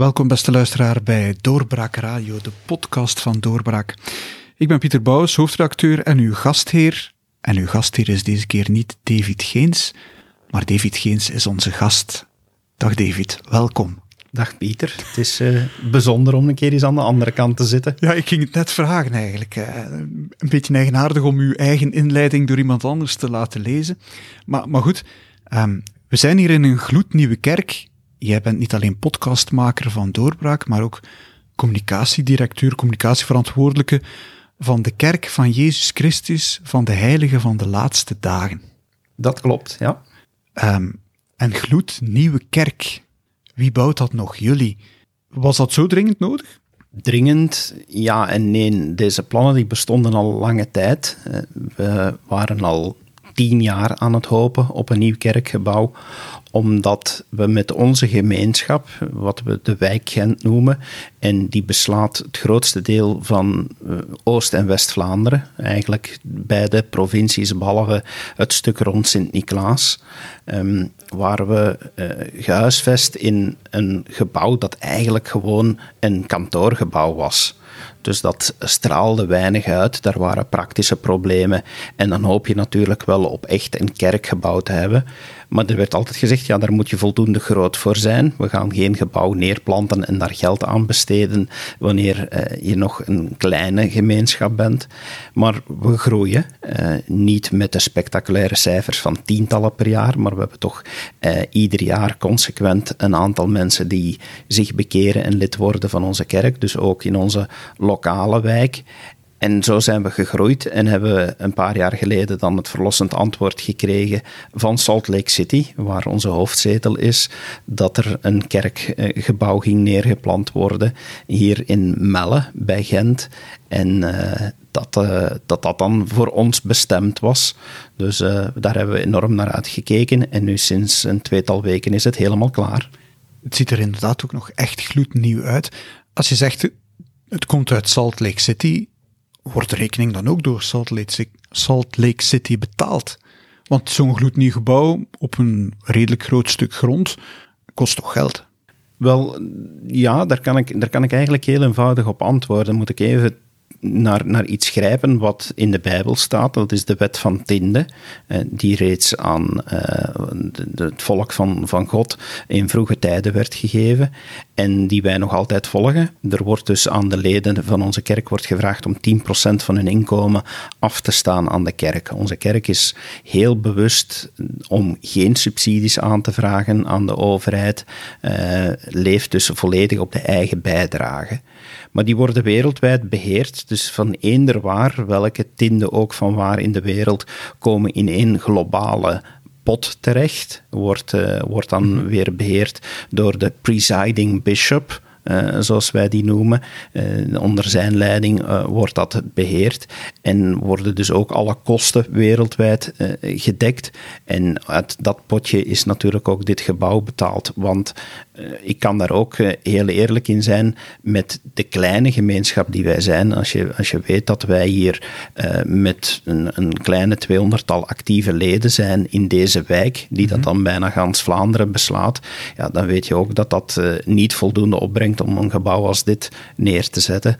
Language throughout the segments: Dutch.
Welkom beste luisteraar bij Doorbraak Radio, de podcast van Doorbraak. Ik ben Pieter Bouwens, hoofdredacteur en uw gastheer. En uw gastheer is deze keer niet David Geens, maar David Geens is onze gast. Dag David, welkom. Dag Pieter, het is uh, bijzonder om een keer eens aan de andere kant te zitten. Ja, ik ging het net vragen eigenlijk. Uh, een beetje eigenaardig om uw eigen inleiding door iemand anders te laten lezen. Maar, maar goed, um, we zijn hier in een gloednieuwe kerk jij bent niet alleen podcastmaker van Doorbraak, maar ook communicatiedirecteur, communicatieverantwoordelijke van de kerk van Jezus Christus van de Heilige van de laatste dagen. Dat klopt, ja. Um, en gloed, nieuwe kerk. Wie bouwt dat nog? Jullie. Was dat zo dringend nodig? Dringend, ja en nee. Deze plannen die bestonden al lange tijd. Eh, we waren al tien jaar aan het hopen op een nieuw kerkgebouw, omdat we met onze gemeenschap, wat we de wijk Gent noemen, en die beslaat het grootste deel van eh, Oost- en West-Vlaanderen, eigenlijk beide provincies behalve het stuk rond Sint-Niklaas, um, waren we uh, gehuisvest in een gebouw dat eigenlijk gewoon een kantoorgebouw was. Dus dat straalde weinig uit. Daar waren praktische problemen. En dan hoop je natuurlijk wel op echt een kerkgebouw te hebben. Maar er werd altijd gezegd, ja, daar moet je voldoende groot voor zijn. We gaan geen gebouw neerplanten en daar geld aan besteden wanneer uh, je nog een kleine gemeenschap bent. Maar we groeien, uh, niet met de spectaculaire cijfers van tientallen per jaar, maar we hebben toch uh, ieder jaar consequent een aantal mensen die zich bekeren en lid worden van onze kerk. Dus ook in onze lokale wijk. En zo zijn we gegroeid en hebben we een paar jaar geleden dan het verlossend antwoord gekregen van Salt Lake City, waar onze hoofdzetel is, dat er een kerkgebouw ging neergeplant worden hier in Melle bij Gent. En uh, dat, uh, dat dat dan voor ons bestemd was. Dus uh, daar hebben we enorm naar uitgekeken. En nu sinds een tweetal weken is het helemaal klaar. Het ziet er inderdaad ook nog echt gloednieuw uit. Als je zegt, het komt uit Salt Lake City, wordt de rekening dan ook door Salt Lake, City betaald? Want zo'n gloednieuw gebouw op een redelijk groot stuk grond kost toch geld? Wel, ja, daar kan ik, daar kan ik eigenlijk heel eenvoudig op antwoorden. Moet ik even naar, naar iets grijpen wat in de Bijbel staat. Dat is de wet van Tinde, eh, die reeds aan de, het volk van, van God in vroege tijden werd gegeven en die wij nog altijd volgen. Er wordt dus aan de leden van onze kerk wordt gevraagd om 10% van hun inkomen af te staan aan de kerk. Onze kerk is heel bewust om geen subsidies aan te vragen aan de overheid, uh, leeft dus volledig op de eigen bijdrage. Maar die worden wereldwijd beheerd. Dus van eender waar, welke tinden ook van waar in de wereld, komen in één globale pot terecht. Wordt, uh, wordt dan mhm. weer beheerd door de presiding bishop. Uh, zoals wij die noemen. Uh, onder zijn leiding uh, wordt dat beheerd en worden dus ook alle kosten wereldwijd gedekt. En uit dat potje is natuurlijk ook dit gebouw betaald, want ik kan daar ook heel eerlijk in zijn met de kleine gemeenschap die wij zijn. Als je, als je weet dat wij hier met een, een kleine tweehonderdtal actieve leden zijn in deze wijk, die dat mhm. dan bijna gans Vlaanderen beslaat, ja, dan weet je ook dat dat niet voldoende opbrengt om een gebouw als dit neer te zetten.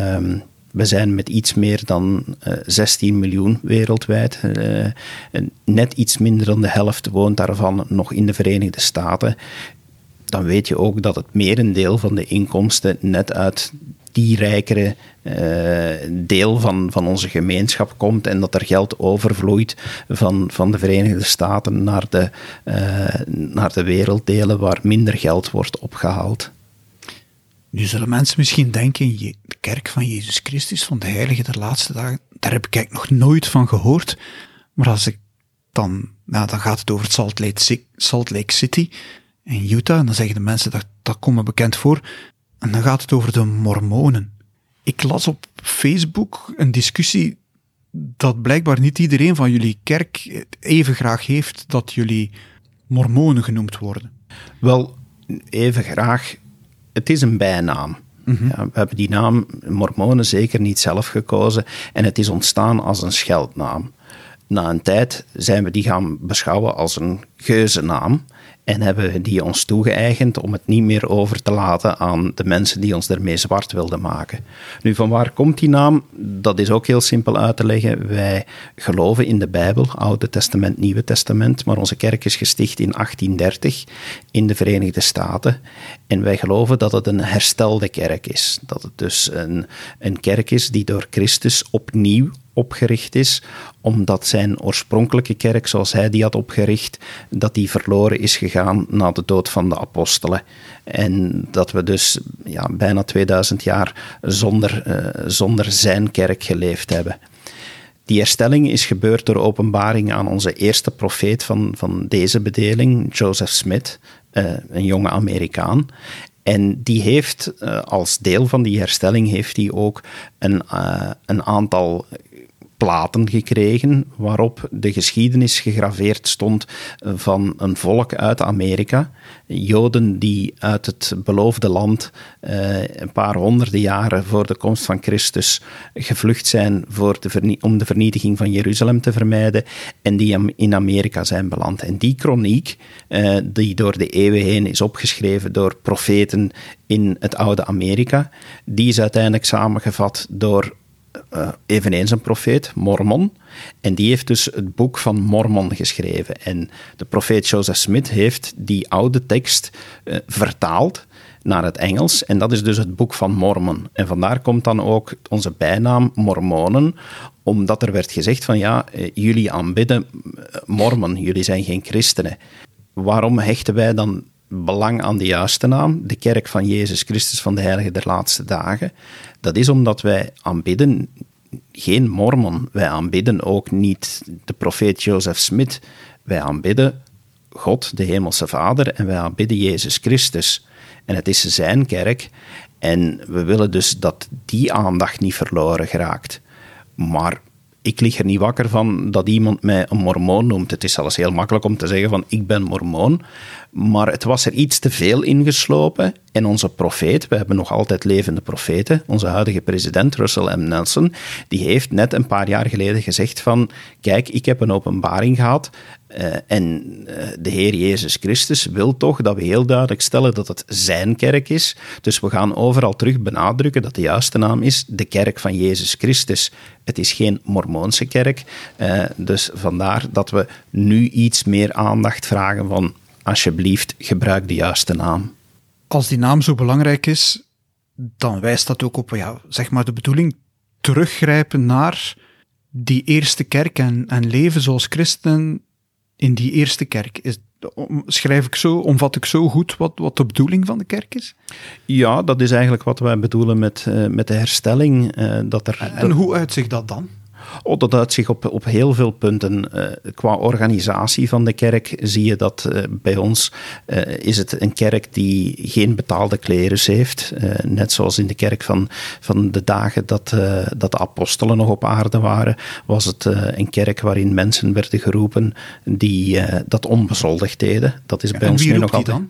Um, we zijn met iets meer dan uh, eh, 16 miljoen wereldwijd. Uh, net iets minder dan de helft woont daarvan nog in de Verenigde Staten. Dan weet je ook dat het merendeel van de inkomsten net uit die rijkere uh, deel van, van onze gemeenschap komt en dat er geld overvloeit van, van de Verenigde Staten naar de, naar de werelddelen waar minder geld wordt opgehaald. Nu zullen mensen misschien denken, de kerk van Jezus Christus, van de heilige der laatste dagen, daar heb ik eigenlijk nog nooit van gehoord. Maar als ik dan, nou, dan gaat het over Salt Lake, Salt Lake City in Utah, en dan zeggen de mensen, dat, dat komt me bekend voor. En dan gaat het over de mormonen. Ik las op Facebook een discussie dat blijkbaar niet iedereen van jullie kerk even graag heeft dat jullie mormonen genoemd worden. Wel, even graag het is een bijnaam. Mhm. ja, we hebben die naam Mormonen zeker niet zelf gekozen en het is ontstaan als een scheldnaam. Na een tijd zijn we die gaan beschouwen als een geuzennaam en hebben die ons toegeëigend om het niet meer over te laten aan de mensen die ons ermee zwart wilden maken. Nu, van waar komt die naam? Dat is ook heel simpel uit te leggen. Wij geloven in de Bijbel, Oude Testament, Nieuwe Testament, maar onze kerk is gesticht in 1830 in de Verenigde Staten. En wij geloven dat het een herstelde kerk is. Dat het dus een, een kerk is die door Christus opnieuw opgericht is, omdat zijn oorspronkelijke kerk, zoals hij die had opgericht, dat die verloren is gegaan na de dood van de apostelen. En dat we dus ja, bijna 2000 jaar zonder, uh, zonder zijn kerk geleefd hebben. Die herstelling is gebeurd door openbaring aan onze eerste profeet van, van deze bedeling, Joseph Smith, uh, een jonge Amerikaan. En die heeft uh, als deel van die herstelling heeft hij ook een, een aantal platen gekregen waarop de geschiedenis gegraveerd stond van een volk uit Amerika. Joden die uit het beloofde land eh, een paar honderden jaren voor de komst van Christus gevlucht zijn voor de om de vernietiging van Jeruzalem te vermijden en die in Amerika zijn beland. En die kroniek, eh, die door de eeuwen heen is opgeschreven door profeten in het oude Amerika, die is uiteindelijk samengevat door uh, eveneens een profeet, Mormon. En die heeft dus het boek van Mormon geschreven. En de profeet Joseph Smith heeft die oude tekst uh, vertaald naar het Engels. En dat is dus het boek van Mormon. En vandaar komt dan ook onze bijnaam Mormonen, omdat er werd gezegd van ja, uh, jullie aanbidden Mormon, jullie zijn geen christenen. Waarom hechten wij dan belang aan de juiste naam, de kerk van Jezus Christus van de Heilige der Laatste Dagen. Dat is omdat wij aanbidden geen mormon, wij aanbidden ook niet de profeet Joseph Smith, wij aanbidden God, de Hemelse Vader, en wij aanbidden Jezus Christus. En het is zijn kerk, en we willen dus dat die aandacht niet verloren geraakt. Maar ik lig er niet wakker van dat iemand mij een mormoon noemt. Het is zelfs heel makkelijk om te zeggen van ik ben mormoon. Maar het was er iets te veel ingeslopen. En onze profeet, we hebben nog altijd levende profeten, onze huidige president Russell M. Nelson, die heeft net een paar jaar geleden gezegd van kijk, ik heb een openbaring gehad uh, en uh, de Heer Jezus Christus wil toch dat we heel duidelijk stellen dat het zijn kerk is. Dus we gaan overal terug benadrukken dat de juiste naam is de kerk van Jezus Christus. Het is geen Mormoonse kerk. Uh, dus vandaar dat we nu iets meer aandacht vragen van alsjeblieft gebruik de juiste naam. Als die naam zo belangrijk is, dan wijst dat ook op ja, zeg maar de bedoeling teruggrijpen naar die eerste kerk en, en leven zoals christen in die eerste kerk. Is, schrijf ik zo, omvat ik zo goed wat, wat de bedoeling van de kerk is? Ja, dat is eigenlijk wat wij bedoelen met, uh, met de herstelling. Uh, dat er, en, en hoe uitzicht dat dan? Oh, dat uitzicht op, op heel veel punten. Uh, qua organisatie van de kerk zie je dat uh, bij ons uh, is het een kerk die geen betaalde klerus heeft. net zoals in de kerk van, van de dagen dat, dat de apostelen nog op aarde waren, was het een kerk waarin mensen werden geroepen die dat onbezoldigd deden. Dat is bij ons nu nog altijd. Dan?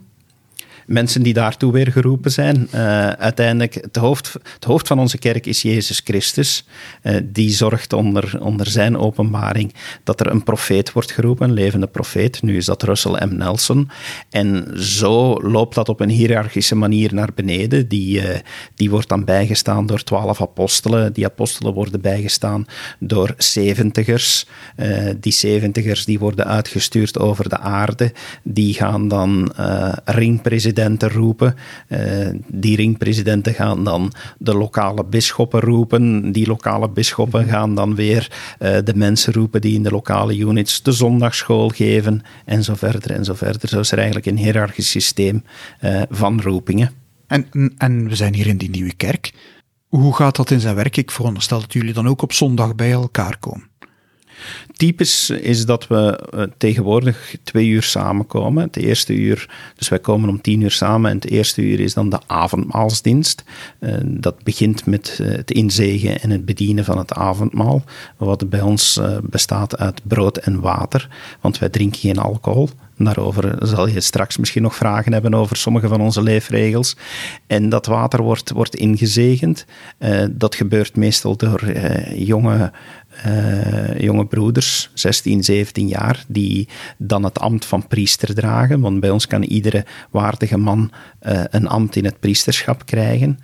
Mensen die daartoe weer geroepen zijn. Uh, uiteindelijk, het hoofd, van onze kerk is Jezus Christus. Uh, die zorgt onder, onder zijn openbaring dat er een profeet wordt geroepen, een levende profeet. Nu is dat Russell M. Nelson. En zo loopt dat op een hiërarchische manier naar beneden. Die, uh, die wordt dan bijgestaan door twaalf apostelen. Die apostelen worden bijgestaan door zeventigers. die zeventigers die worden uitgestuurd over de aarde. Die gaan dan ringpresidenten ringpresidenten roepen. Uh, die ringpresidenten gaan dan de lokale bisschoppen roepen. Die lokale bisschoppen gaan dan weer uh, de mensen roepen die in de lokale units de zondagschool geven. En zo verder en zo verder. Zo is er eigenlijk een hiërarchisch systeem uh, van roepingen. En, en we zijn hier in die nieuwe kerk. Hoe gaat dat in zijn werk? Ik veronderstel dat jullie dan ook op zondag bij elkaar komen. Typisch is dat we uh, tegenwoordig twee uur samenkomen. Het eerste uur, dus wij komen om tien uur samen en het eerste uur is dan de avondmaalsdienst. Uh, dat begint met uh, het inzegen en het bedienen van het avondmaal, wat bij ons bestaat uit brood en water, want wij drinken geen alcohol. Daarover zal je straks misschien nog vragen hebben over sommige van onze leefregels. En dat water wordt, wordt ingezegend. Dat gebeurt meestal door uh, jonge uh, jonge broeders, 16, 17 jaar, die dan het ambt van priester dragen. Want bij ons kan iedere waardige man uh, een ambt in het priesterschap krijgen.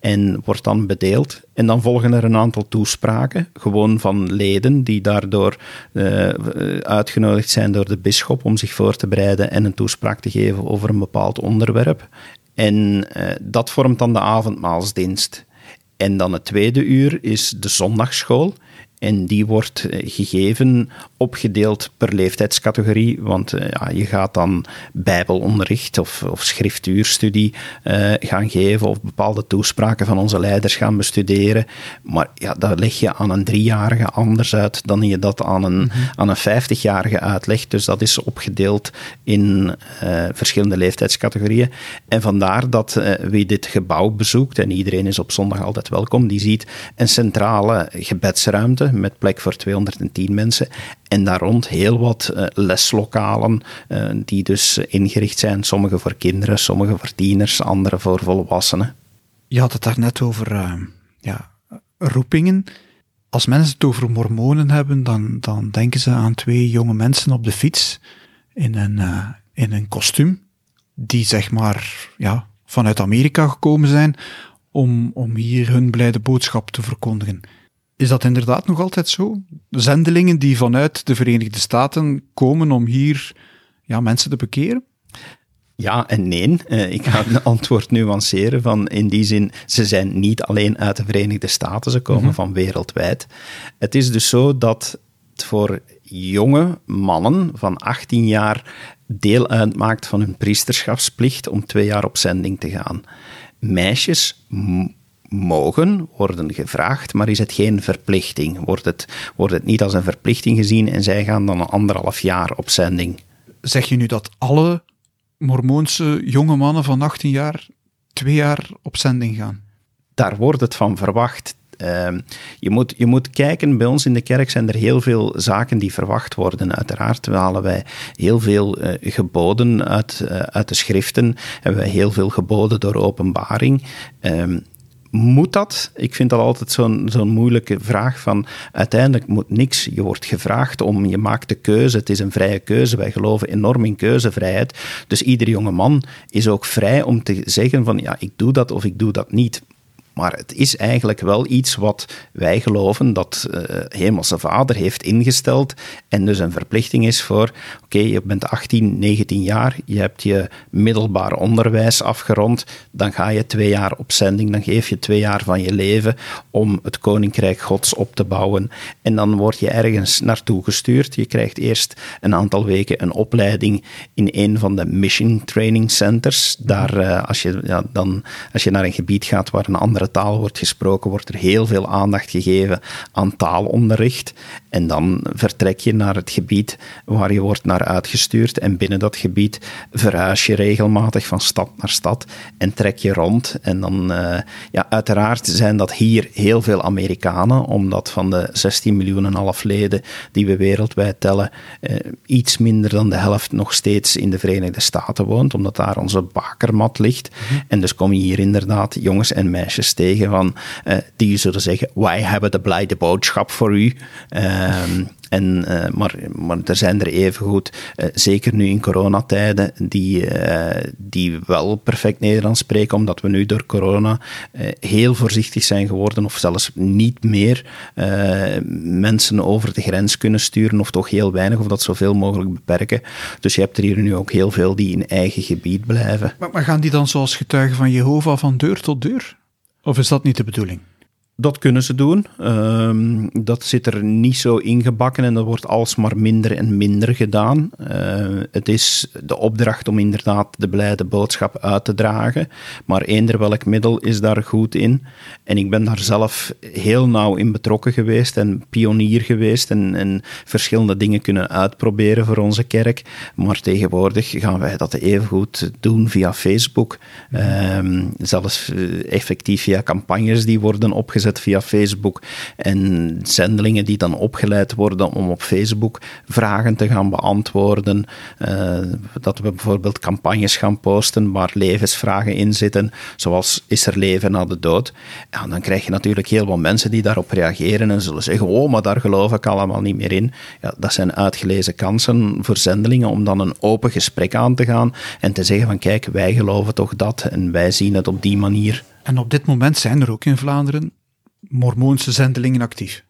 En wordt dan bedeeld. En dan volgen er een aantal toespraken, gewoon van leden die daardoor uh, uitgenodigd zijn door de bisschop om zich voor te bereiden en een toespraak te geven over een bepaald onderwerp. En dat vormt dan de avondmaalsdienst. En dan het tweede uur is de zondagschool. En die wordt eh, gegeven, opgedeeld per leeftijdscategorie. Want uh, ja, je gaat dan bijbelonderricht of, of schriftuurstudie uh, gaan geven. Of bepaalde toespraken van onze leiders gaan bestuderen. Maar ja, dat leg je aan een driejarige anders uit dan je dat aan een, mm -hmm. aan een vijftigjarige uitlegt. Dus dat is opgedeeld in uh, verschillende leeftijdscategorieën. En vandaar dat wie dit gebouw bezoekt, en iedereen is op zondag altijd welkom, die ziet een centrale gebedsruimte met plek voor 210 mensen. En daar rond heel wat uh, leslokalen, uh, die dus ingericht zijn. Sommige voor kinderen, sommige voor tieners, andere voor volwassenen. Je had het daarnet over uh, ja, roepingen. Als mensen het over mormonen hebben, dan, dan denken ze aan twee jonge mensen op de fiets in een, in een kostuum, die zeg maar ja, vanuit Amerika gekomen zijn om, om hier hun blijde boodschap te verkondigen. Is dat inderdaad nog altijd zo? Zendelingen die vanuit de Verenigde Staten komen om hier ja, mensen te bekeren? Ja en nee. Uh, ik ga het antwoord nuanceren van in die zin, ze zijn niet alleen uit de Verenigde Staten, ze komen mm -hmm. van wereldwijd. Het is dus zo dat het voor jonge mannen van 18 jaar deel uitmaakt van hun priesterschapsplicht om twee jaar op zending te gaan. Meisjes mogen worden gevraagd, maar is het geen verplichting? Wordt het, wordt het niet als een verplichting gezien en zij gaan dan een anderhalf jaar op zending? Zeg je nu dat alle Mormoonse jonge mannen van 18 jaar twee jaar op zending gaan? Daar wordt het van verwacht. Uh, je, moet, je moet kijken, bij ons in de kerk zijn er heel veel zaken die verwacht worden. Uiteraard halen wij heel veel uh, geboden uit, uh, uit de schriften, hebben wij heel veel geboden door openbaring. Moet dat? Ik vind dat altijd zo'n zo'n moeilijke vraag van uiteindelijk moet niks. Je wordt gevraagd om, je maakt de keuze. Het is een vrije keuze. Wij geloven enorm in keuzevrijheid. Dus iedere jonge man is ook vrij om te zeggen van ja, ik doe dat of ik doe dat niet. Maar het is eigenlijk wel iets wat wij geloven dat uh, Hemelse Vader heeft ingesteld en dus een verplichting is voor, oké, je bent 18, 19 jaar, je hebt je middelbaar onderwijs afgerond, dan ga je twee jaar op zending, dan geef je twee jaar van je leven om het Koninkrijk Gods op te bouwen. En dan word je ergens naartoe gestuurd. Je krijgt eerst een aantal weken een opleiding in een van de Mission Training Centers. Daar, uh, als, je, dan, als je naar een gebied gaat waar een andere taal wordt gesproken, wordt er heel veel aandacht gegeven aan taalonderricht. En dan vertrek je naar het gebied waar je wordt naar uitgestuurd. En binnen dat gebied verhuis je regelmatig van stad naar stad en trek je rond. En dan, uh, ja, uiteraard zijn dat hier heel veel Amerikanen, omdat van de 16 miljoen en half leden die we wereldwijd tellen, uh, iets minder dan de helft nog steeds in de Verenigde Staten woont, omdat daar onze bakermat ligt. Mm -hmm. En dus kom je hier inderdaad jongens en meisjes tegen van, uh, die zullen zeggen, wij hebben de blijde boodschap voor u. Um, en, uh, maar, maar er zijn er evengoed, uh, zeker nu in coronatijden, die, die wel perfect Nederlands spreken, omdat we nu door corona heel voorzichtig zijn geworden, of zelfs niet meer mensen over de grens kunnen sturen, of toch heel weinig, of dat zoveel mogelijk beperken. Dus je hebt er hier nu ook heel veel die in eigen gebied blijven. Maar, maar gaan die dan zoals getuigen van Jehovah van deur tot deur? Of is dat niet de bedoeling? Dat kunnen ze doen. Um, dat zit er niet zo ingebakken en dat wordt alsmaar minder en minder gedaan. Uh, het is de opdracht om inderdaad de blijde boodschap uit te dragen, maar eender welk middel is daar goed in. En ik ben daar zelf heel nauw in betrokken geweest en pionier geweest en, en verschillende dingen kunnen uitproberen voor onze kerk. Maar tegenwoordig gaan wij dat even goed doen via Facebook, um, zelfs effectief via campagnes die worden opgezet gezet via Facebook. En zendelingen die dan opgeleid worden om op Facebook vragen te gaan beantwoorden. Uh, dat we bijvoorbeeld campagnes gaan posten waar levensvragen in zitten, zoals is er leven na de dood? Dan krijg je natuurlijk heel veel mensen die daarop reageren en zullen zeggen, oh, maar daar geloof ik allemaal niet meer in. Ja, dat zijn uitgelezen kansen voor zendelingen om dan een open gesprek aan te gaan en te zeggen van kijk, wij geloven toch dat en wij zien het op die manier. En op dit moment zijn er ook in Vlaanderen mormoonse zendelingen actief.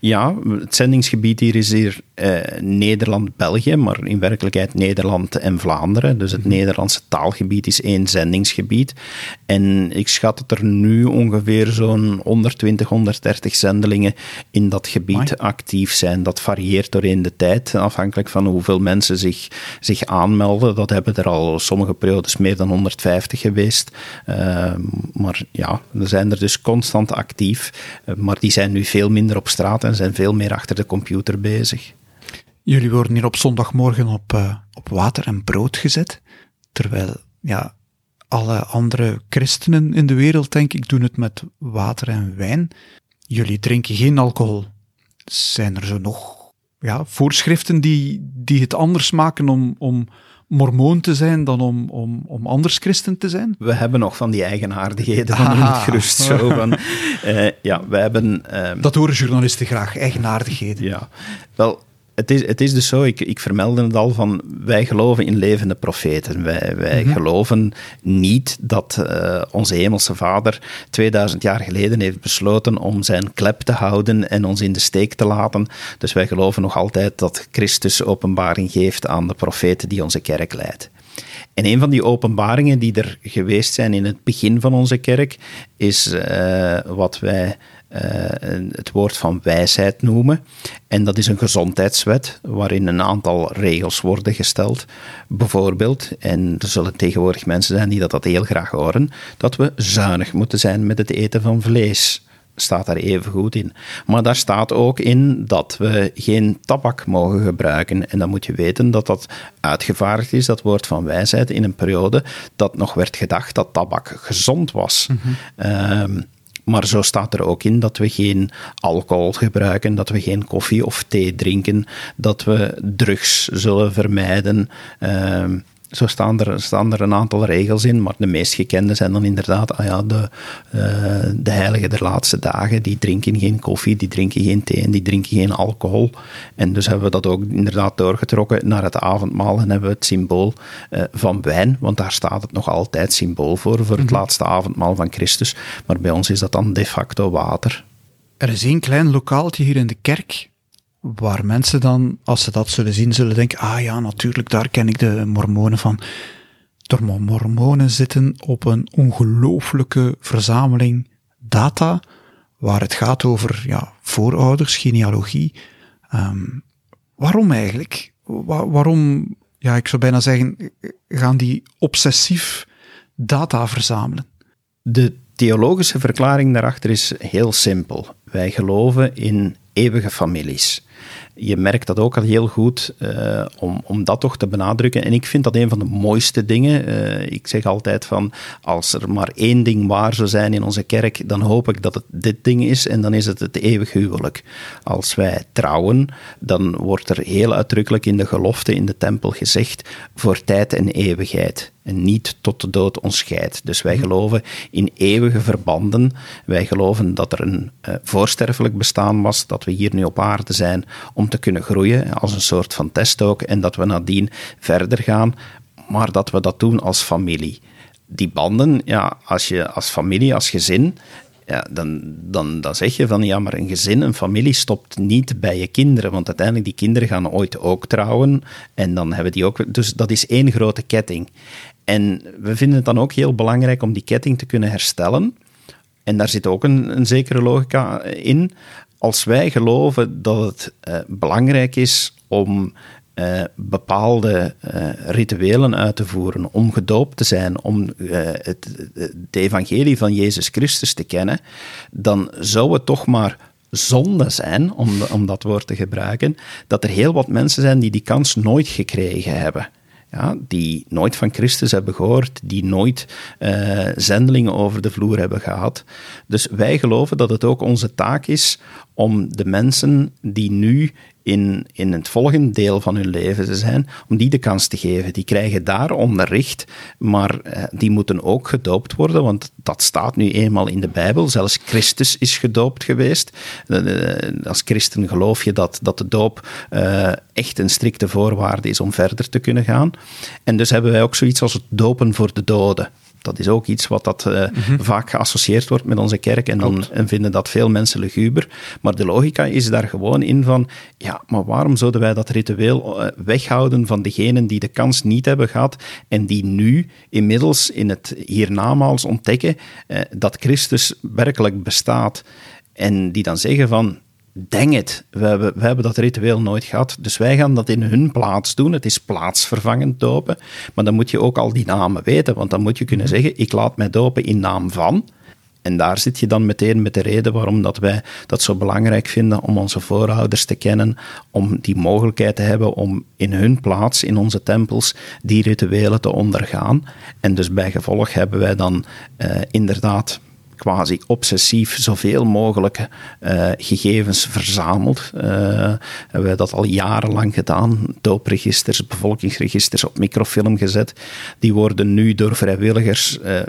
Ja, het zendingsgebied hier is hier eh, Nederland-België, maar in werkelijkheid Nederland en Vlaanderen. Dus het mhm. Nederlandse taalgebied is één zendingsgebied. En ik schat dat er nu ongeveer zo'n 120, 130 zendelingen in dat gebied actief zijn. Dat varieert doorheen de tijd, afhankelijk van hoeveel mensen zich, zich aanmelden. Dat hebben er al sommige periodes meer dan 150 geweest. Uh, maar ja, er zijn er dus constant actief. Uh, maar die zijn nu veel minder op straat en zijn veel meer achter de computer bezig. Jullie worden hier op zondagmorgen op, uh, op water en brood gezet, terwijl ja, alle andere christenen in de wereld, denk ik, doen het met water en wijn. Jullie drinken geen alcohol. Zijn er zo nog ja, voorschriften die, die het anders maken om, om mormoon te zijn dan om, om, om anders christen te zijn? We hebben nog van die eigenaardigheden van het gerust zo. Van, uh, ja, we hebben... Uh, dat horen journalisten graag, eigenaardigheden. Ja, wel het is, het is dus zo, ik, ik vermeldde het al, van wij geloven in levende profeten. Wij, wij mhm. geloven niet dat uh, onze hemelse vader 2000 jaar geleden heeft besloten om zijn klep te houden en ons in de steek te laten. Dus wij geloven nog altijd dat Christus openbaring geeft aan de profeten die onze kerk leidt. En een van die openbaringen die er geweest zijn in het begin van onze kerk, is uh, wat wij het woord van wijsheid noemen. En dat is een gezondheidswet waarin een aantal regels worden gesteld. Bijvoorbeeld, en er zullen tegenwoordig mensen zijn die dat, dat heel graag horen, dat we zuinig moeten zijn met het eten van vlees staat daar even goed in. Maar daar staat ook in dat we geen tabak mogen gebruiken. En dan moet je weten dat dat uitgevaardigd is, dat woord van wijsheid, in een periode dat nog werd gedacht dat tabak gezond was. Mm maar zo staat er ook in dat we geen alcohol gebruiken, dat we geen koffie of thee drinken, dat we drugs zullen vermijden. Uh, zo staan er, staan er een aantal regels in, maar de meest gekende zijn dan inderdaad ah ja, de, uh, de heiligen der laatste dagen. Die drinken geen koffie, die drinken geen thee en die drinken geen alcohol. En dus hebben we dat ook inderdaad doorgetrokken naar het avondmaal en hebben we het symbool uh, van wijn, want daar staat het nog altijd symbool voor, voor het mhm. laatste avondmaal van Christus. Maar bij ons is dat dan de facto water. Er is één klein lokaaltje hier in de kerk waar mensen dan, als ze dat zullen zien, zullen denken, ah ja, natuurlijk, daar ken ik de mormonen van. De mormonen zitten op een ongelooflijke verzameling data, waar het gaat over ja, voorouders, genealogie. Um, waarom eigenlijk? waarom, ja, ik zou bijna zeggen, gaan die obsessief data verzamelen? De theologische verklaring daarachter is heel simpel. Wij geloven in eeuwige families je merkt dat ook al heel goed uh, om, om dat toch te benadrukken. En ik vind dat een van de mooiste dingen. Uh, ik zeg altijd van, als er maar één ding waar zou zijn in onze kerk, dan hoop ik dat het dit ding is en dan is het het eeuwig huwelijk. Als wij trouwen, dan wordt er heel uitdrukkelijk in de gelofte in de tempel gezegd, voor tijd en eeuwigheid en niet tot de dood ons scheidt. Dus wij geloven in eeuwige verbanden. Wij geloven dat er een uh, voorsterfelijk bestaan was, dat we hier nu op aarde zijn om te kunnen groeien, als een soort van test ook, en dat we nadien verder gaan, maar dat we dat doen als familie. Die banden, ja, als je als familie, als gezin, ja, dan, dan, dan zeg je van ja, maar een gezin, een familie stopt niet bij je kinderen, want uiteindelijk die kinderen gaan ooit ook trouwen en dan hebben die ook, dus dat is één grote ketting. En we vinden het dan ook heel belangrijk om die ketting te kunnen herstellen. En daar zit ook een, zekere logica in. Als wij geloven dat het uh, belangrijk is om uh, bepaalde uh, rituelen uit te voeren, om gedoopt te zijn, om het, de evangelie van Jezus Christus te kennen, dan zou het toch maar zonde zijn, om, om dat woord te gebruiken, dat er heel wat mensen zijn die die kans nooit gekregen hebben ja, die nooit van Christus hebben gehoord, die nooit uh, zendelingen over de vloer hebben gehad. Dus wij geloven dat het ook onze taak is om de mensen die nu in, in het volgende deel van hun leven zijn, om die de kans te geven. Die krijgen daar onderricht, maar eh, die moeten ook gedoopt worden, want dat staat nu eenmaal in de Bijbel. Zelfs Christus is gedoopt geweest. Eh, als christen geloof je dat, dat de doop eh, echt een strikte voorwaarde is om verder te kunnen gaan. En dus hebben wij ook zoiets als het dopen voor de doden dat is ook iets wat dat, uh, vaak geassocieerd wordt met onze kerk. En dan en vinden dat veel mensen luguber. Maar de logica is daar gewoon in van, ja, maar waarom zouden wij dat ritueel uh, weghouden van degenen die de kans niet hebben gehad en die nu inmiddels in het hiernamaals ontdekken uh, dat Christus werkelijk bestaat. En die dan zeggen van, Dang het, we hebben, we hebben dat ritueel nooit gehad. Dus wij gaan dat in hun plaats doen. Het is plaatsvervangend dopen. Maar dan moet je ook al die namen weten. Want dan moet je kunnen zeggen: ik laat mij dopen in naam van. En daar zit je dan meteen met de reden waarom dat wij dat zo belangrijk vinden om onze voorouders te kennen, om die mogelijkheid te hebben om in hun plaats, in onze tempels, die rituelen te ondergaan. En dus bij gevolg hebben wij dan uh, inderdaad quasi obsessief zoveel mogelijk uh, gegevens verzameld. Uh, hebben wij dat al jarenlang gedaan. Doopregisters, bevolkingsregisters op microfilm gezet. Die worden nu door vrijwilligers uh,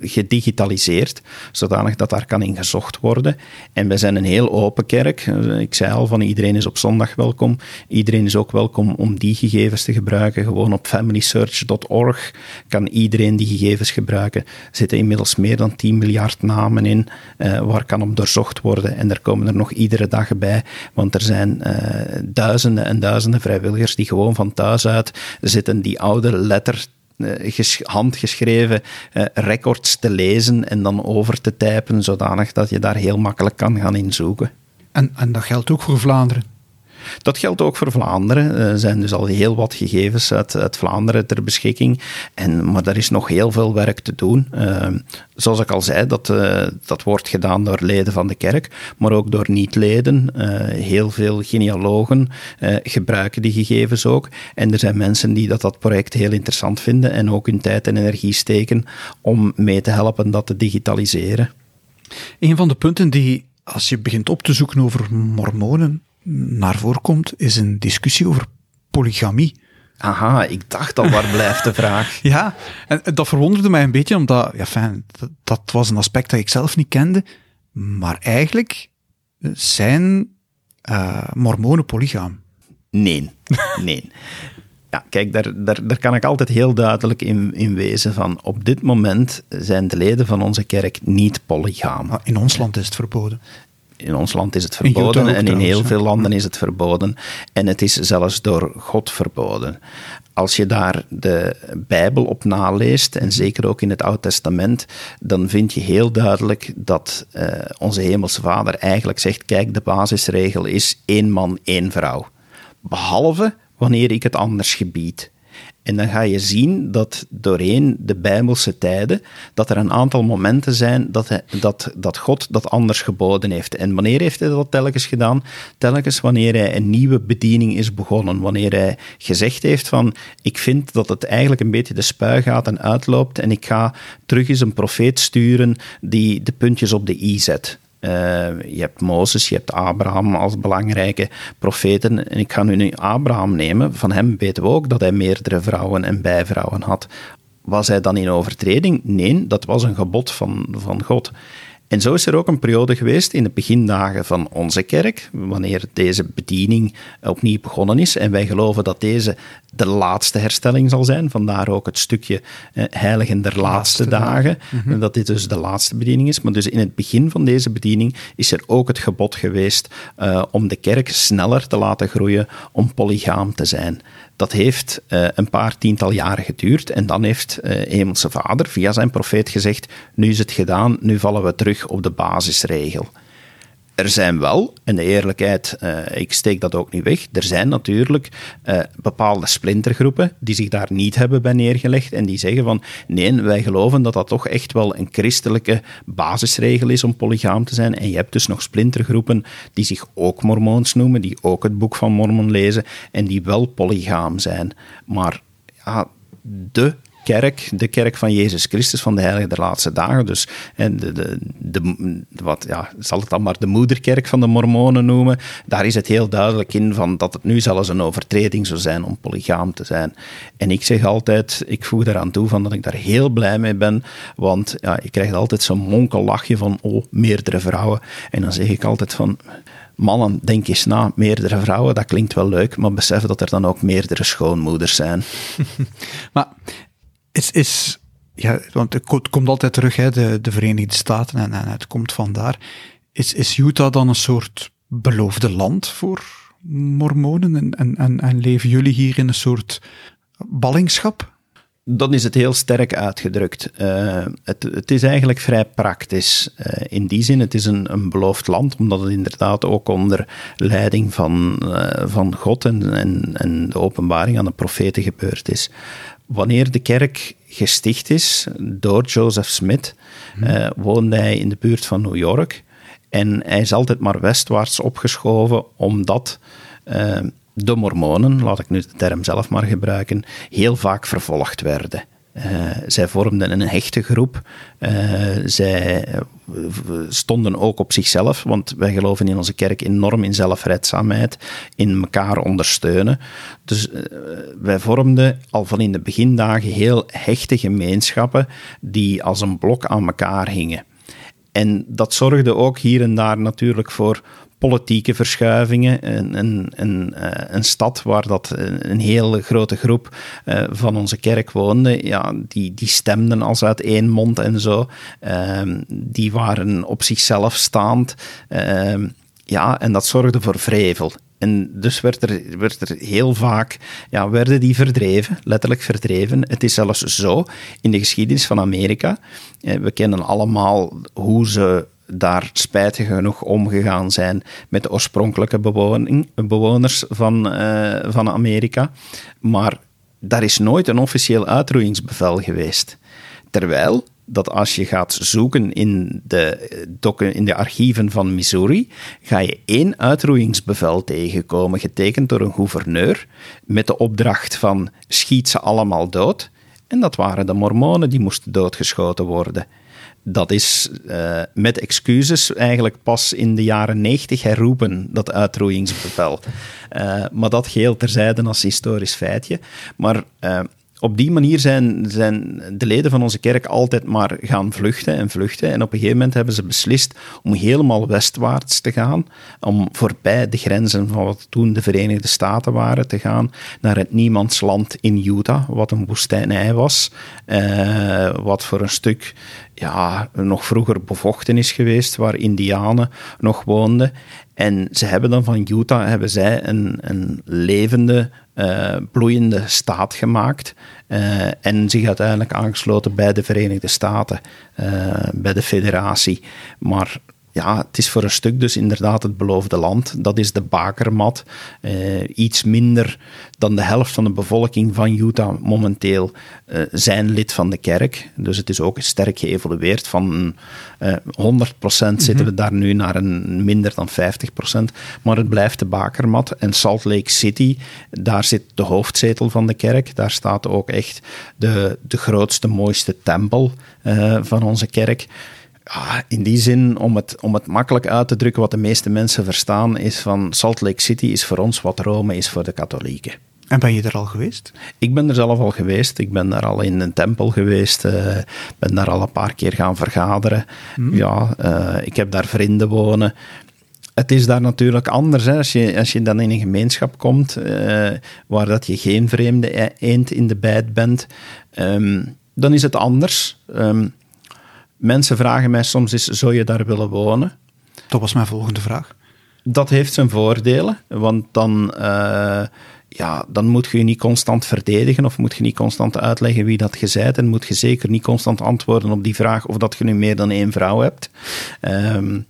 gedigitaliseerd, zodanig dat daar kan in gezocht worden. En wij zijn een heel open kerk. ik zei al van iedereen is op zondag welkom. Iedereen is ook welkom om die gegevens te gebruiken. Gewoon op familysearch.org kan iedereen die gegevens gebruiken. Er zitten inmiddels meer dan 10 miljard namen in uh, waar kan op doorzocht worden. En er komen er nog iedere dag bij, want er zijn uh, duizenden en duizenden vrijwilligers die gewoon van thuis uit zitten die oude letter eh, handgeschreven records te lezen en dan over te typen, zodanig dat je daar heel makkelijk kan gaan inzoeken. En, en dat geldt ook voor Vlaanderen? Dat geldt ook voor Vlaanderen. Er zijn dus al heel wat gegevens uit, Vlaanderen ter beschikking. En, maar er is nog heel veel werk te doen. Uh, zoals ik al zei, dat, uh, dat wordt gedaan door leden van de kerk, maar ook door niet-leden. Uh, heel veel genealogen gebruiken die gegevens ook. En er zijn mensen die dat, dat project heel interessant vinden en ook hun tijd en energie steken om mee te helpen dat te digitaliseren. Een van de punten die, als je begint op te zoeken over mormonen, naar voren komt, is een discussie over polygamie. Aha, ik dacht al, waar blijft de vraag? ja, en dat verwonderde mij een beetje, omdat ja, fijn, dat, dat, was een aspect dat ik zelf niet kende. Maar eigenlijk zijn uh, mormonen polygaam. Nee, nee. Ja, kijk, daar, daar, daar kan ik altijd heel duidelijk in, in wezen van op dit moment zijn de leden van onze kerk niet polygaam. In ons land is het verboden in ons land is het verboden en in heel veel landen is het verboden. En het is zelfs door God verboden. Als je daar de Bijbel op naleest, en zeker ook in het Oude Testament, dan vind je heel duidelijk dat uh, onze Hemelse Vader eigenlijk zegt: kijk, de basisregel is één man, één vrouw. Behalve wanneer ik het anders gebied. En dan ga je zien dat doorheen de Bijbelse tijden, dat er een aantal momenten zijn dat, dat, dat God dat anders geboden heeft. En wanneer heeft hij dat telkens gedaan? Telkens wanneer hij een nieuwe bediening is begonnen. Wanneer hij gezegd heeft van, ik vind dat het eigenlijk een beetje de spui gaat en uitloopt en ik ga terug eens een profeet sturen die de puntjes op de i zet. Uh, je hebt Mozes, je hebt Abraham als belangrijke profeten. En ik ga nu Abraham nemen. Van hem weten we ook dat hij meerdere vrouwen en bijvrouwen had. Was hij dan in overtreding? Nee, dat was een gebod van, van God. En zo is er ook een periode geweest in de begindagen van onze kerk, wanneer deze bediening opnieuw begonnen is. En wij geloven dat deze de laatste herstelling zal zijn. Vandaar ook het stukje eh, heiligen der laatste, dagen. Mhm. Dat dit dus de laatste bediening is. Maar dus in het begin van deze bediening is er ook het gebod geweest uh, om de kerk sneller te laten groeien, om polygaam te zijn. Dat heeft uh, een paar tiental jaren geduurd en dan heeft uh, Hemelse Vader via zijn profeet gezegd, nu is het gedaan, nu vallen we terug op de basisregel er zijn wel, en de eerlijkheid, uh, ik steek dat ook niet weg, er zijn natuurlijk uh, bepaalde splintergroepen die zich daar niet hebben bij neergelegd en die zeggen van nee, wij geloven dat dat toch echt wel een christelijke basisregel is om polygaam te zijn. En je hebt dus nog splintergroepen die zich ook mormoons noemen, die ook het boek van Mormon lezen en die wel polygaam zijn. Maar ah, de kerk, de kerk van Jezus Christus van de Heilige der Laatste Dagen. Dus en de, de, de, wat, ja, zal het dan maar de moederkerk van de Mormonen noemen. Daar is het heel duidelijk in van dat het nu zelfs een overtreding zou zijn om polygaam te zijn. En ik zeg altijd, ik voeg daaraan toe van dat ik daar heel blij mee ben, want ja, je krijgt altijd zo'n monkellachje van, oh, meerdere vrouwen. En dan zeg ik altijd van mannen, denk eens na, meerdere vrouwen, dat klinkt wel leuk, maar besef dat er dan ook meerdere schoonmoeders zijn. maar is, is ja, want het komt altijd terug, hè, de, de Verenigde Staten, en, en het komt vandaar. Is, is Utah dan een soort beloofde land voor mormonen? En, en, en, en leven jullie hier in een soort ballingschap? Dan is het heel sterk uitgedrukt. Uh, het, het, is eigenlijk vrij praktisch. Uh, in die zin, het is een, een beloofd land, omdat het inderdaad ook onder leiding van, uh, van God en, en, en, de openbaring aan de profeten gebeurd is wanneer de kerk gesticht is door Joseph Smith, hmm. woonde hij in de buurt van New York. En hij is altijd maar westwaarts opgeschoven, omdat uh, de Mormonen, laat ik nu de term zelf maar gebruiken, heel vaak vervolgd werden. Uh, zij vormden een hechte groep. Uh, zij stonden ook op zichzelf, want wij geloven in onze kerk enorm in zelfredzaamheid, in elkaar ondersteunen. Dus wij vormden al van in de begindagen heel hechte gemeenschappen die als een blok aan elkaar hingen. En dat zorgde ook hier en daar natuurlijk voor politieke verschuivingen. Een, een, een, eh, een stad waar dat een hele grote groep eh, van onze kerk woonde, ja, die, die stemden als uit één mond en zo. Ehm, die waren op zichzelf staand. Ehm, ja, en dat zorgde voor vrevel. En dus werd er, werd er heel vaak, ja, werden die verdreven, letterlijk verdreven. Het is zelfs zo in de geschiedenis van Amerika. Eh, we kennen allemaal hoe ze daar spijtig genoeg omgegaan zijn met de oorspronkelijke bewoners van, uh, van Amerika. Maar daar is nooit een officieel uitroeiingsbevel geweest. Terwijl dat als je gaat zoeken in de, in de archieven van Missouri, ga je één uitroeiingsbevel tegenkomen, getekend door een gouverneur, met de opdracht van schiet ze allemaal dood. En dat waren de mormonen die moesten doodgeschoten worden dat is uh, met excuses eigenlijk pas in de jaren 90 herroepen, dat uitroeiingsbevel. Uh, maar dat geheel terzijde als historisch feitje. Maar uh, op die manier zijn, zijn de leden van onze kerk altijd maar gaan vluchten en vluchten. En op een gegeven moment hebben ze beslist om helemaal westwaarts te gaan, om voorbij de grenzen van wat toen de Verenigde Staten waren te gaan, naar het niemandsland in Utah, wat een woestijnij was, eh, wat voor een stuk ja, nog vroeger bevochten is geweest, waar Indianen nog woonden. En ze hebben dan van Utah hebben zij een, een levende, uh, bloeiende staat gemaakt. Uh, en zich uiteindelijk aangesloten bij de Verenigde Staten, uh, bij de federatie. Maar ja, het is voor een stuk dus inderdaad het beloofde land. Dat is de bakermat. Uh, iets minder dan de helft van de bevolking van Utah momenteel uh, zijn lid van de kerk. Dus het is ook sterk geëvolueerd. Van uh, eh, 100% zitten we mhm. daar nu naar een minder dan 50%. Maar het blijft de bakermat. En Salt Lake City, daar zit de hoofdzetel van de kerk. Daar staat ook echt de, de grootste, mooiste tempel van onze kerk ja, in die zin, om het, om het makkelijk uit te drukken, wat de meeste mensen verstaan, is van Salt Lake City is voor ons wat Rome is voor de katholieken. En ben je er al geweest? Ik ben er zelf al geweest. Ik ben daar al in een tempel geweest. Uh, ben daar al een paar keer gaan vergaderen. Hmm. Ja, uh, ik heb daar vrienden wonen. Het is daar natuurlijk anders. Hè. Als, je, als je dan in een gemeenschap komt uh, waar dat je geen vreemde e-, eend in de bijt bent, um, dan is het anders. Um, Mensen vragen mij soms eens, zou je daar willen wonen? Dat was mijn volgende vraag. Dat heeft zijn voordelen, want dan, uh, ja, dan moet je je niet constant verdedigen of moet je niet constant uitleggen wie dat je bent en moet je zeker niet constant antwoorden op die vraag of dat je nu meer dan één vrouw hebt. Um,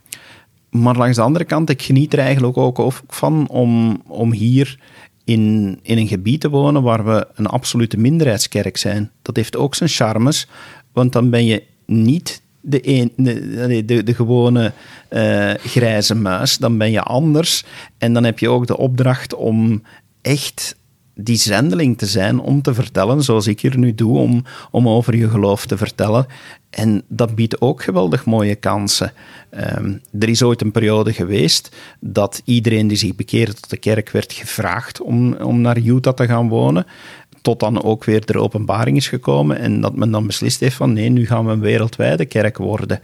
maar langs de andere kant, ik geniet er eigenlijk ook van om, om hier in, in een gebied te wonen waar we een absolute minderheidskerk zijn. Dat heeft ook zijn charmes, want dan ben je niet de, een, de, de, de gewone uh, grijze muis, dan ben je anders. En dan heb je ook de opdracht om echt die zendeling te zijn om te vertellen, zoals ik hier nu doe, om, om over je geloof te vertellen. En dat biedt ook geweldig mooie kansen. Ehm, er is ooit een periode geweest dat iedereen die zich bekeerde tot de kerk werd gevraagd om, om naar Utah te gaan wonen. Tot dan ook weer de openbaring is gekomen en dat men dan beslist heeft van nee, nu gaan we een wereldwijde kerk worden.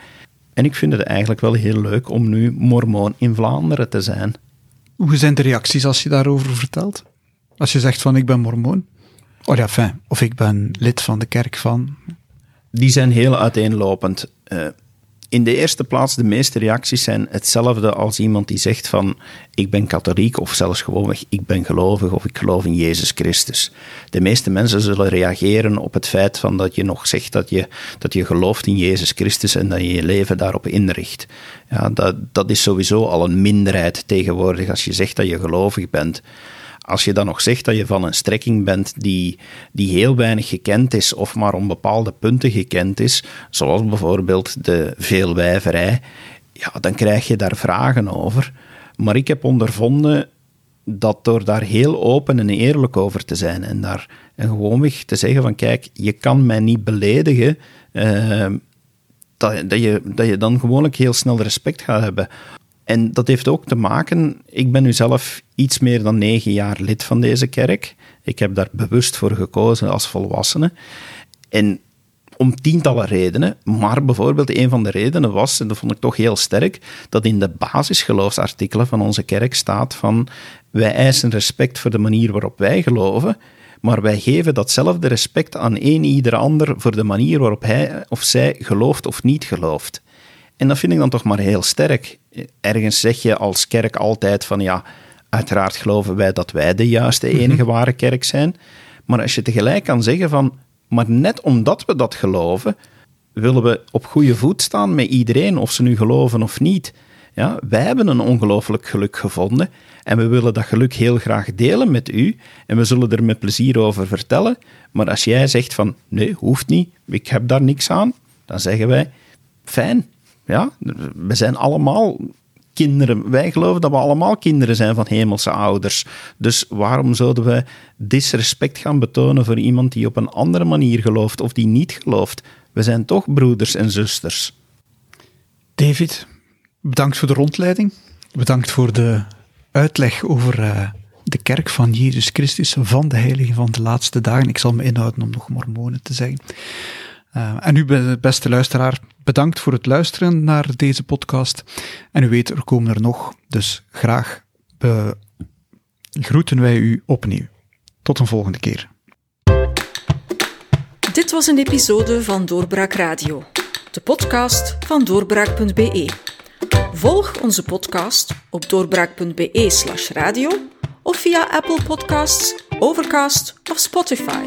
En ik vind het eigenlijk wel heel leuk om nu mormoon in Vlaanderen te zijn. Hoe zijn de reacties als je daarover vertelt? Als je zegt van ik ben mormoon? Oh ja, fijn. Of ik ben lid van de kerk van... Die zijn heel uiteenlopend. Uh, in de eerste plaats, de meeste reacties zijn hetzelfde als iemand die zegt van ik ben katholiek of zelfs gewoonweg ik ben gelovig of ik geloof in Jezus Christus. De meeste mensen zullen reageren op het feit van dat je nog zegt dat je, dat je gelooft in Jezus Christus en dat je je leven daarop inricht. Ja, dat, dat is sowieso al een minderheid tegenwoordig als je zegt dat je gelovig bent. Als je dan nog zegt dat je van een strekking bent die, die heel weinig gekend is of maar om bepaalde punten gekend is, zoals bijvoorbeeld de veelwijverij, ja, dan krijg je daar vragen over. Maar ik heb ondervonden dat door daar heel open en eerlijk over te zijn en daar en gewoonweg te zeggen van kijk, je kan mij niet beledigen, uh, dat, je, dat je dan gewoonlijk heel snel respect gaat hebben. En dat heeft ook te maken, ik ben nu zelf iets meer dan negen jaar lid van deze kerk. Ik heb daar bewust voor gekozen als volwassene. En om tientallen redenen, maar bijvoorbeeld een van de redenen was, en dat vond ik toch heel sterk, dat in de basisgeloofsartikelen van onze kerk staat van wij eisen respect voor de manier waarop wij geloven, maar wij geven datzelfde respect aan een ieder ander voor de manier waarop hij of zij gelooft of niet gelooft. En dat vind ik dan toch maar heel sterk. Ergens zeg je als kerk altijd van ja, uiteraard geloven wij dat wij de juiste, mhm. enige ware kerk zijn. Maar als je tegelijk kan zeggen van, maar net omdat we dat geloven, willen we op goede voet staan met iedereen, of ze nu geloven of niet. Ja, wij hebben een ongelooflijk geluk gevonden en we willen dat geluk heel graag delen met u en we zullen er met plezier over vertellen. Maar als jij zegt van nee, hoeft niet, ik heb daar niks aan, dan zeggen wij fijn, ja, we zijn allemaal kinderen. Wij geloven dat we allemaal kinderen zijn van hemelse ouders. Dus waarom zouden we disrespect gaan betonen voor iemand die op een andere manier gelooft of die niet gelooft? We zijn toch broeders en zusters. David, bedankt voor de rondleiding. Bedankt voor de uitleg over uh, de kerk van Jezus Christus, van de heilige van de laatste dagen. Ik zal me inhouden om nog mormonen te zeggen. Uh, en u, beste luisteraar, bedankt voor het luisteren naar deze podcast. En u weet, er komen er nog, dus graag groeten wij u opnieuw. Tot een volgende keer. Dit was een episode van Doorbraak Radio, de podcast van doorbraak.be. Volg onze podcast op doorbraak.be/slash radio of via Apple Podcasts, Overcast of Spotify.